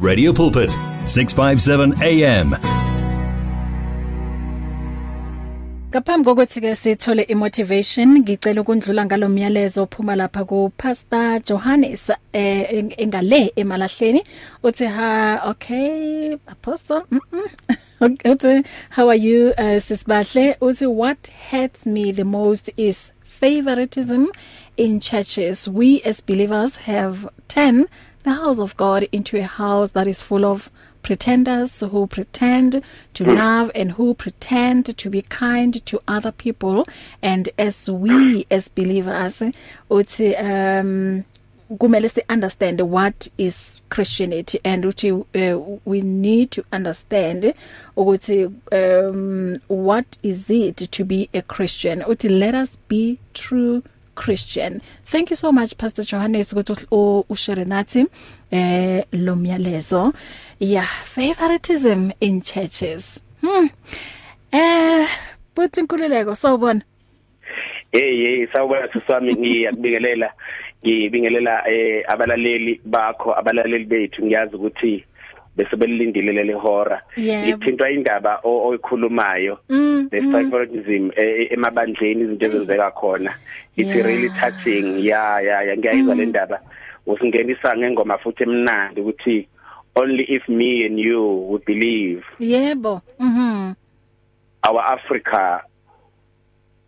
Radio Pulpit 657 AM Ngaphambi kokuthi ke sithole imotivation ngicela ukundlula ngalomyalezo ophuma lapha ku Pastor Johannes eh engale emalahleni. Uthi ha okay apostle mm -mm. uthi how are you uh, sisbahle uthi what hurts me the most is favoritism in churches. We as believers have 10 the house of God into a house that is full of pretenders who pretend to love and who pretend to be kind to other people. And as we as believers uthi um kumele si understand what is christianity and uthi uh, we need to understand ukuthi um what is it to be a christian? Uthi let us be true Christian. Thank you so much Pastor Johannes ukuthi ushare nathi eh lo myalezo. Yeah, favoritism in churches. Hmm. Eh buthi inkululeko sawubona. Hey hey sawubona sisami ngiyakubingelela ngibingelela eh abalaleli bakho abalaleli bethu ngiyazi ukuthi bese belilindile leli hora. Ithintwa indaba oyikhulumayo Mm, the favoritism emabandleni izinto ezenzeka khona. It's really touching. Yeah yeah ngiyayizwa Mm. le ndaba. Usingenisa ngengoma futhi emnandi ukuthi only if me and you would believe. Yebo. Mhm. our Africa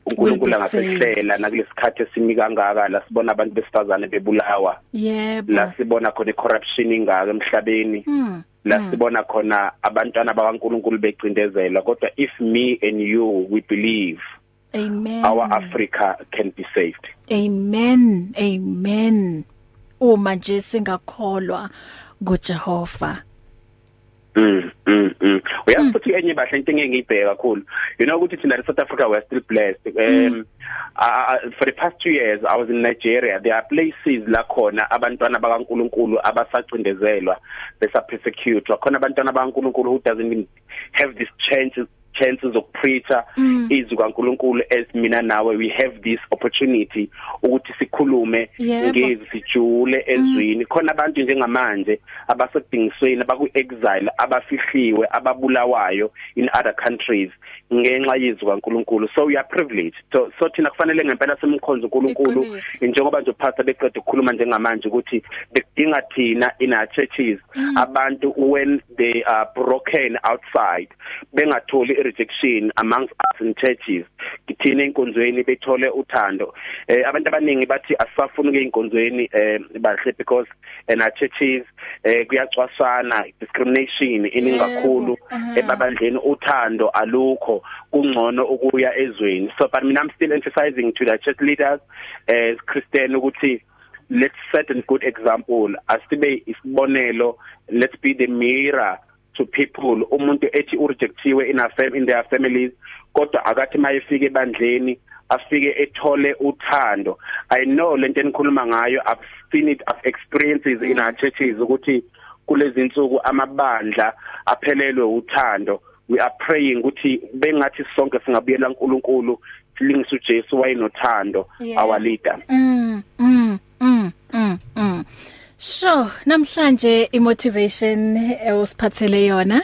uNkulunkulu angasehlela nakulesikhathi esimi kangaka la sibona abantu besifazane bebulawa. Yebo. la sibona khona corruption ingaka emhlabeni. Mm. La mm. sibona khona abantwana bakaNkulunkulu becindezelwa kodwa if me and you we believe Amen. our Africa can be saved Amen. Amen. Uma nje singakholwa kuJehova. Mm mm mm. Uyazi futhi enye bahle into engiyibheka kakhulu. You know ukuthi thina South Africa we are still blessed. Um uh, for the past 2 years I was in Nigeria. There are places la khona abantwana bakaNkuluNkulu abasacindezelwa besa persecute. Khona abantwana bakaNkuluNkulu who doesn't even have this chance chances of preacher Mm. izwi kaNkuluNkulu as mina nawe. We have this opportunity ukuthi sikhulume Yebo. ngezi sijule ezwini khona abantu njengamanje abasedingisweni abaku exile abafihliwe ababulawayo in other countries ngenxa yezwi kaNkuluNkulu. So we are privileged. So so thina kufanele ngempela simkhonze uNkulunkulu. Iqiniso. njengoba nje pastor beqeda ukukhuluma njengamanje ukuthi bekudinga thina in our churches abantu when they are broken outside bengatholi rejection amongst us in churches kithina enkonzweni bethole uthando. Eh abantu abaningi bathi asifuni ke enkonzweni eh bahle because in our churches eh kuyacwasana discrimination aha. ebabandleni uthando alukho kungcono ukuya ezweni. So but mina I'm still emphasizing to the church leaders as Christian ukuthi let's set a good example. Asibe isibonelo let's be the mirror to people umuntu ethi urejectiwe in our fam in their families kodwa akathi mayefika ebandleni afike ethole uthando i know lento enikhuluma ngayo i've seen it i've experienced it in our churches ukuthi kulezi insuku amabandla aphelelwe uthando we are praying ukuthi bengathi sonke singabuyela uNkulunkulu silingise uJesu wayenothando our leader mm. mm. Sure, namhlanje imotivation usiphathele yona.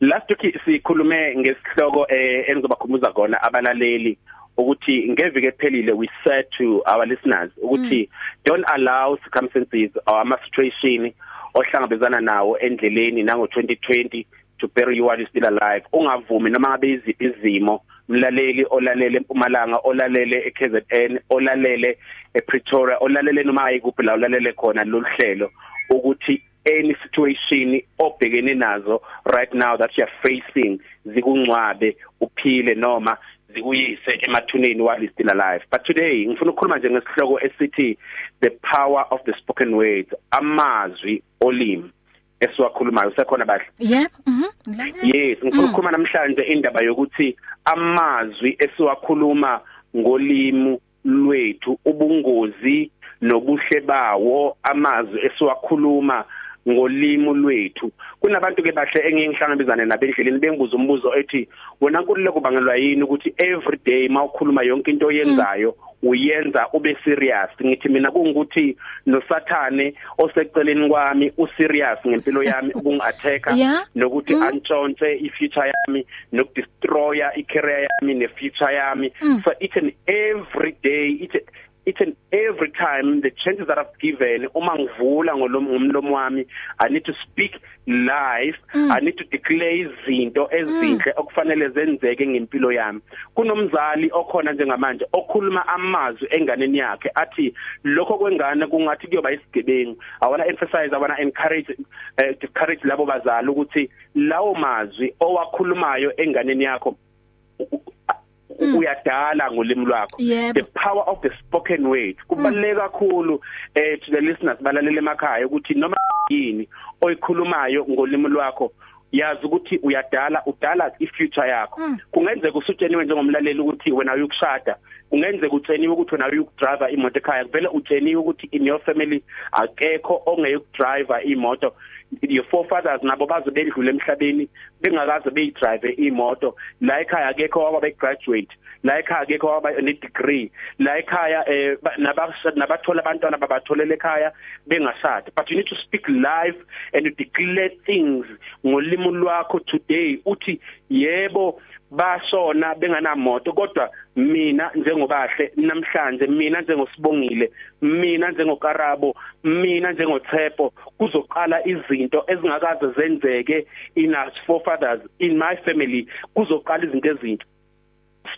last week sikhulume ngesihloko eh engizobakhumbuza kona abalaleli ukuthi ngeviki ephelile we said to our listeners ukuthi don't allow circumstances or ama situation ohlangabezana nawo endleleni nango 2020 to bury you while you still alive ungavumi noma ngabe iziphi izimo mlaleli olalele eMpumalanga olalele eKZN olalele ePretoria olalele noma ayikuphi la olalele khona loluhlelo ukuthi any situation obhekene nazo right now that you are facing zikungcwabe uphile noma zikuyise emathuneni while still alive but today ngifuna ukukhuluma nje ngesihloko esithi the power of the spoken words amazwi olimi. Esiwakhulumayo sekhona bahle Yep. Mhm. Ngidlalela. yes ngifuna ukukhuluma namhlanje indaba yokuthi amazwi esiwakhuluma ngolimi lwethu ubungozi nobuhle bawo amazwi esiwakhuluma ngolimi lwethu kunabantu ke bahle engiyihlangabezane nabendleleni bengibuza umbuzo ethi wena nkululeko kubangelwa yini ukuthi every day mawukhuluma yonke into oyenzayo uyenza ube serious ngithi mina kungukuthi nosathane oseceleni kwami userious ngempilo yami ukungatheka Yeah. nokuthi Mm. antshontshe ifuture yami nokudestroya icareer yami nefuture yami Mm. so each and every day each each and every time the chances that I've given uma ngivula ngomlomo wami I need to speak life Mm. I need to declare izinto ezinhle okufanele zenzeke ngempilo yami kunomzali okhona njengamanje okhuluma amazwi enganeni yakhe athi lokho kwengane kungathi kuyoba isigebengu i want to emphasize i want to encourage uh, discourage labo bazali ukuthi lawo mazwi owakhulumayo enganeni yakho u- u- Mm. Uyadala ngolimi lwakho. Yebo. the power of the spoken word. Kubaleka kakhulu eh to the listeners balalele emakhaya ukuthi noma yini oyikhulumayo ngolimi lwakho yazi ukuthi uyadala udala ifuture yakho. Mm. kungenzeka usutsheniwe njengomlaleli ukuthi wena uyukushada kungenzeka utsheniwe ukuthi wena uyukudrive imoto ekhaya. Vele utsheniwe ukuthi in your family akekho ongeyukudrive imoto. Your forefathers nabo baze bedlule emhlabeni bengakaze beyidrive imoto la ekhaya akekho waba begraduate la ekhaya akekho waba ne degree la ekhaya eh ba- nabasha- nabathola abantwana babatholela ekhaya bengashada but you need to speak life and you declare things ngolimi lwakho today. Uthi yebo bashona benganamoto kodwa mina njengobahle namhlanje mina njengosibongile mina njengokarabo mina njengoThepo kuzoqala izinto ezingakaze zenzeke in us forefathers in my family kuzoqala izinto ezinto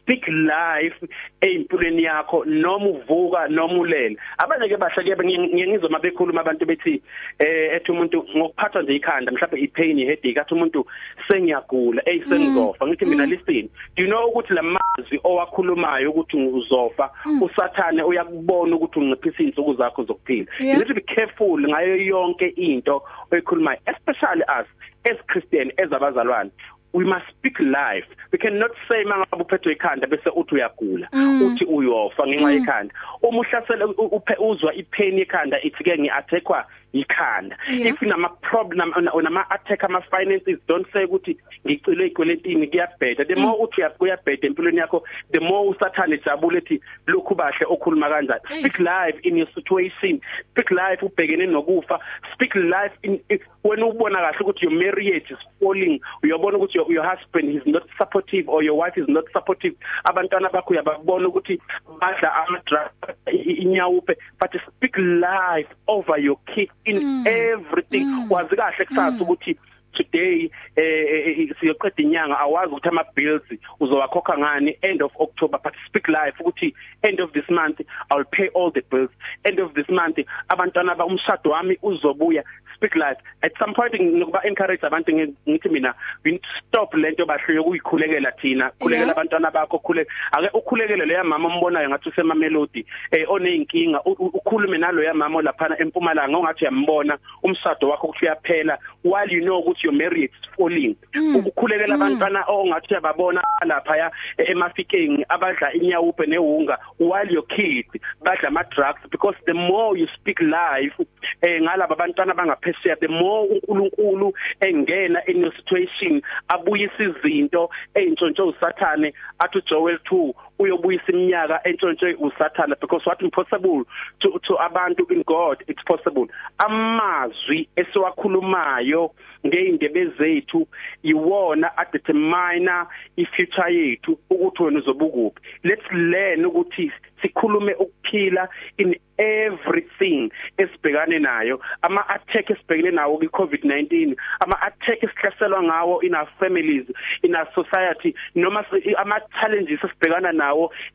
speak life empilweni yakho noma uvuka noma ulele. Abanye ke bahle ke ngiyengizoma bekhuluma abantu bethi eh ethi umuntu ngokuphathwa nje ikhanda mhlawumbe ipain iheadache athi umuntu sengiyagula hey sengizofa. Ngithi mina listen do you know ukuthi lamazwi owakhulumayo ukuthi uzofa usathane uyakubona ukuthi unciphisa insuku zakho zokuphila. Yeah. you need to be careful ngayo yonke into oyikhulumayo especially us as Christian as abazalwane. We must speak life. We cannot say mangabe uphethwe ikhanda bese uthi uyagula. Mm. uthi uyofa ngenxa yekhanda. Uma uhlasela u- uphe- uzwa ipain yekhanda ithi ke ngiattackwa ikhanda. Yeah. if nama problem nama attack ama finances don't say ukuthi ngicile igweletini kuyabheda. The more uthi uya- uyabheda empilweni yakho the more usathane ejabule ethi lokhu bahle okhuluma kanjani. Hey. speak life in your situation. Speak life ubhekene nokufa. Speak life in in- when ubona kahle ukuthi your marriage is falling. Uyabona ukuthi your, your husband is not supportive or your wife is not supportive. Abantwana bakho uyababona ukuthi badla ama drugs inyawupe but speak life over your kids in Mm. everything Mm. wazi kahle kusasa ukuthi today eh siyoqeda inyanga awazi ukuthi ama bills uzowakhokha ngani end of October but speak life ukuthi end of this month I'll pay all the bills end of this month abantwana ba umshado wami uzobuya speak life at some point ngokuba encourage abantu ngi- ngithi mina we need to stop lento bahluye ukuyikhulekela thina khulekela abantwana bakho khule ake ukhulekele leya mama ombonayo ngathi usema melody eh oneyinkinga ukhulume nalo ya mama laphana empumalanga ongathi uyambona umshado wakho ukuthi uyaphela while you know ukuthi your marriage is falling Mm. ukukhulekela Mm. abantwana ongathi uyababona lapha ya emafikeng abadla inyawupe nehunga while your kids badla ama drugs because the more you speak life eh ngalabo abantwana bangaphesheya the more uNkulunkulu engena in your situation abuyisa izinto eyintshontsho usathane athi Joel 2 uyobuyisa iminyaka entshontshe usathana because what impossible to to abantu in God it's possible. Amazwi esiwakhulumayo ngeindebe zethu iwona adetermine ifuture yethu ukuthi wena uzobukuphi let's learn ukuthi sikhulume ukuphila in everything esibhekane nayo. Ama attack esibhekene nawo ku COVID-19 ama attack esihlaselwa ngawo in our families in our society noma si- ama challenges esibhekana nawo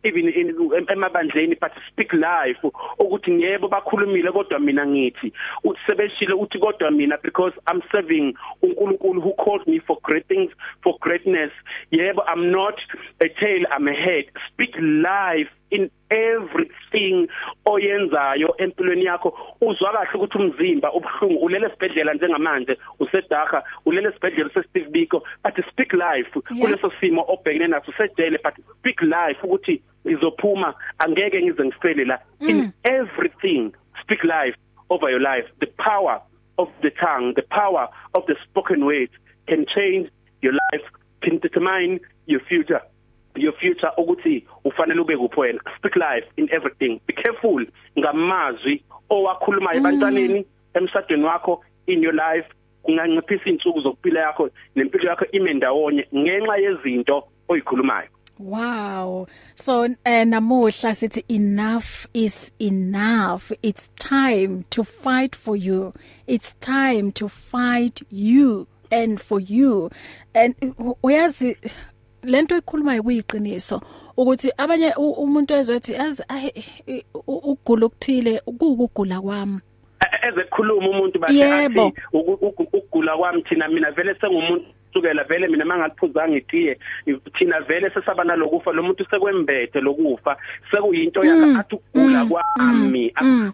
even in em- emabandleni but speak life. Ukuthi ngiyebo bakhulumile kodwa mina ngithi uthi sebeshile uthi kodwa mina because I'm serving uNkulunkulu who called me for great things for greatness. Yebo I'm not a tail I'm a head. Speak life. In everything oyenzayo empilweni yakho uzwa kahle ukuthi umzimba ubhlungu ulele esibhedlela njengamanje usedaga ulele esibhedlela sesTeve Biko but speak life kuleso simo obhekene naso sejele but speak life ukuthi ngizophuma angeke ngize ngifele la. In everything speak life over your life. The power of the tongue the power of the spoken word can change your life can determine your future. Your future ukuthi ufanele ube kuphi wena speak life in everything be careful ngamazwi owakhuluma ebantwaneni emshadweni wakho in your life kunganciphisa insuku zokuphila yakho nempilo yakho ime ndawonye ngenxa yezinto oyikhulumayo Wow. So uh, namuhla sithi enough is enough. It's time to fight for you. It's time to fight you and for you. And uyazi lento ikhuluma kuyiqiniso ukuthi abanye umuntu ezothi az ugula ukuthile ukugula kwami. Ezekhuluma umuntu bathi athi ukugula kwami thina mina vele sengumuntu. Kusukela vele mina mangaphuzanga itiye thina vele sesaba nalokufa lo muntu sekwembethe lokufa sekuyinto yakhe mm, athi ukugula mm, kwami. mm,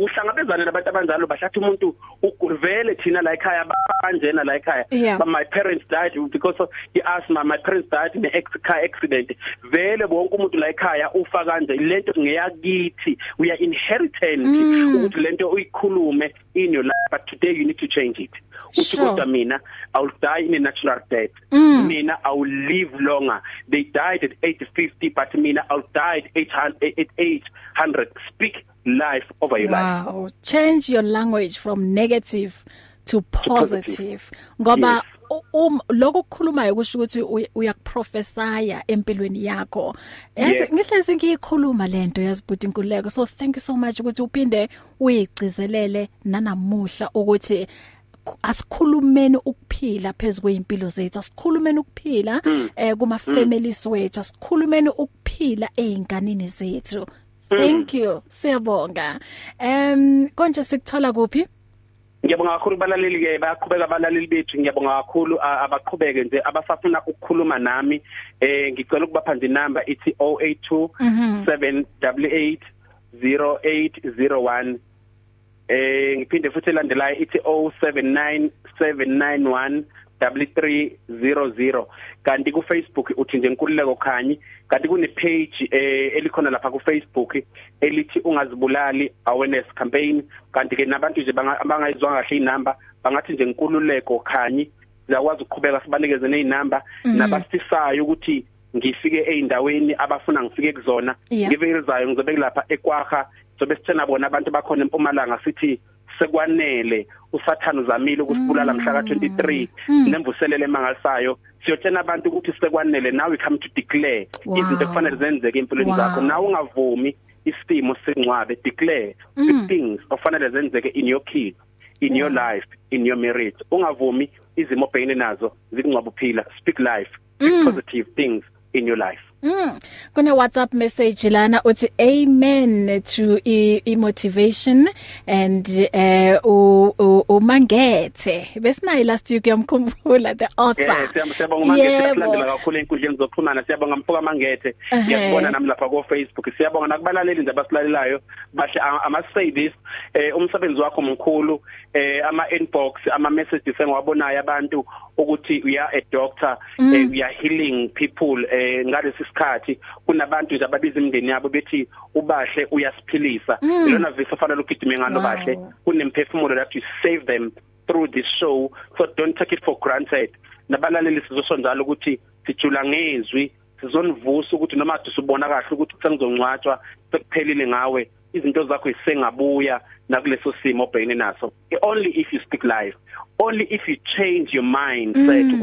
uhlangabezana nabantu abanjalo bahlathi umuntu vele thina la ekhaya banjena la ekhaya. But my parents died because of the asthma my parents died in a car accident. Vele bonke umuntu la ekhaya ufa kanje lento ngeyakithi we are inheritant ukuthi lento uyikhulume in your life but today you need to change it. Uthi kodwa mina i will die in a natural death mm. mina i will live longer. They died at 850 but mina i will die at 800 at 800 speak life over your wow. life. Wow. Change your language from negative to positive. ngoba yes. um lokho kukhulumayo kusho ukuthi uyakuprofesaya empilweni yakho. Yazi ngihlezi ngiyikhuluma lento yazi good inkululeko so thank you so much ukuthi uphinde uyigcizelele nanamuhla ukuthi asikhulumeni ukuphila phezulu kwezimpilo zethu asikhulumeni ukuphila mm. eh kuma families mm. wethu asikhulumeni ukuphila einganini zethu thank mm. you siyabonga em konje sikuthola kuphi Ngiyabonga kakhulu balaleli ke bayaqhubeka abalaleli bethu ngiyabonga kakhulu abaqhubeke nje abasafuna ukukhuluma nami eh ngicela ukubapha nje inamba ithi 082 788 0801 eh ngiphinde futhi elandelayo ithi 079 791 3300 kanti ku Facebook uthi nje inkululeko khanyi. Kanti kune page eh elikhona lapha ku Facebook elithi ungazibulali awareness campaign. Kanti ke nabantu nje bangayizwa kahle inamba bangathi nje inkululeko khanyi. Ziyakwazi ukuqhubeka sibanikeze nezinamba mhm. nabasifisayo ukuthi ngifike eindaweni abafuna ngifike kuzona. Ngivelizayo ngizobe lapha ekwaha sobe sithena bona abantu bakhona empumalanga sithi sekwanele usathana uzamile ukusibulala mhla ka23 mm. nemvuselele emangalisayo. Siyotshena abantu ukuthi sekwanele now we come to declare. Izinto ekufanele zenzeke empilweni zakho. Nawe ungavumi isimo sengcwabe declare mm. things ofanele zenzeke in your kids in your life in your marriage. Ungavumi izimo obhekene nazo zikungcwaba uphila. Speak life speak mm. positive things in your life. Mm. Kuna WhatsApp message lana uthi amen to i, i motivation and eh uh, umangethe. Besinayi last week yamkhumbula the author. Yes, siyabonga umangethe silandela kakhulu enkundleni zokuxhumana. Siyabonga mfoka mangethe. Ngiyabona nami lapha ku Facebook. Siyabonga nakubalaleli nje abasilalelayo. Bahle ama say this eh umsebenzi wakho mkhulu eh ama inbox ama messages engiwabonayo abantu ukuthi we are a doctor mm. eh, we are healing people eh ngalesi sikhathi kunabantu nje ababiza imindeni yabo bethi ubahle uyasiphilisa. Mm. lona visa fanele ugidime ngalo bahle kunemphefumulo that you save them through this show so don't take it for granted. Nabalaleli sizosho njalo ukuthi sijula ngezwi sizonivusa ukuthi noma dusubona kahle ukuthi sengizongcwatshwa sekuphelile ngawe izinto zakho isengabuya nakuleso simo obhekene naso. Only if you speak life only if you change your mindset mm.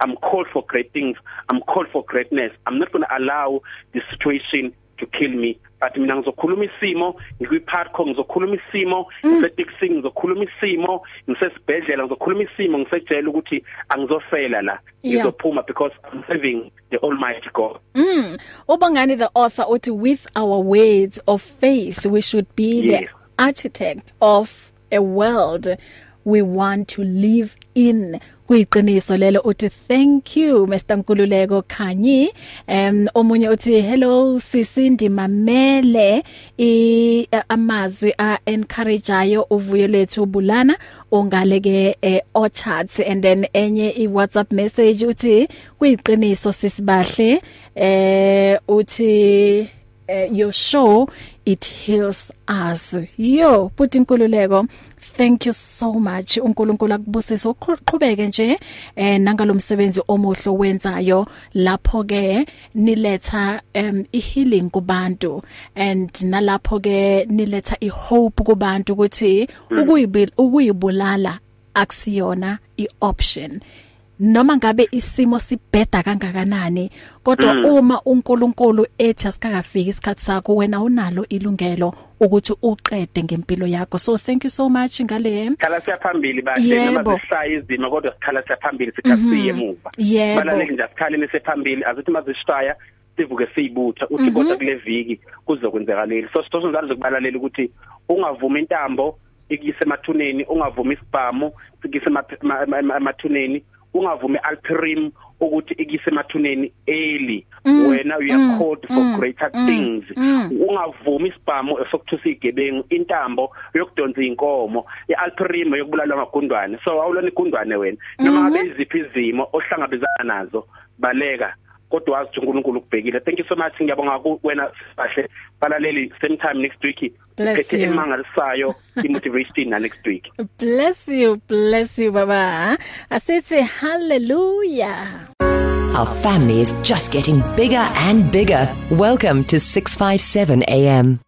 I'm called for great things. I'm called for greatness. I'm not going to allow the situation to kill me. But mina ngizokhuluma isimo ngikwiparko ngizokhuluma isimo mm. ngisetaxi ngizokhuluma isimo ngisesibhedlela ngizokhuluma isimo ngisejela ukuthi angizofela la. Ngizophuma because I'm serving the almighty God. Mm. Ubangani the author uthi with our words of faith we should be yes. the architect of a world we want to live in. Kuyiqiniso lelo uthi thank you Mr Nkululeko Khanyi. Um omunye uthi hello sisindi mamele i amazwi a encourageayo uvuyo lethu bulana ongaleke eh, orchards and then enye i WhatsApp message uthi kuyiqiniso sisibahle eh uthi uh, your show it heals us. Yo put inkululeko thank you so much. uNkulunkulu akubusise. Uqhubeke nje eh nangalomsebenzi omuhle wenzayo lapho ke niletha um ihealing kubantu and nalapho ke niletha ihope kubantu ukuthi ukuyibulala akusiyona ioption. Noma ngabe isimo sibheda kangakanani kodwa mm. uma uNkulunkulu ethi asikakafiki isikhathi sakho wena unalo ilungelo ukuthi uqede ngempilo yakho so thank you so much ngale khala siyaphambili bahle noma sishaya izimo kodwa sikhala siyaphambili sikasiye Mhm. emuva Yebo. balaleki nje asikhaleni sephambili azithi mazishaya sivuke siyibutha uthi kodwa kule viki kuzokwenzekaleli so sithosa njalo zokubalalela ukuthi ungavuma intambo ikise emathuneni ungavuma isibhamu sikise emathuneni ungavumi alpirim ukuthi ikise emathuneni early. Wena you are called for greater things. ungavumi isibhamu sokuthusa igebengu intambo yokudonsa inkomo ialpirim yokubulala amagundwane. So awulona igundwane wena. Noma ngabe iziphi izimo ohlangabezana nazo baleka. Kodwa wazi ukuthi uNkulunkulu ukubhekile. Thank you so much. Ngiyabonga kuwena bahle balaleli same time next week. Bless you. emangalisayo imotivation na next week. Bless you bless you baba. Asithi hallelujah. Our family is just getting bigger and bigger. Welcome to 657 AM.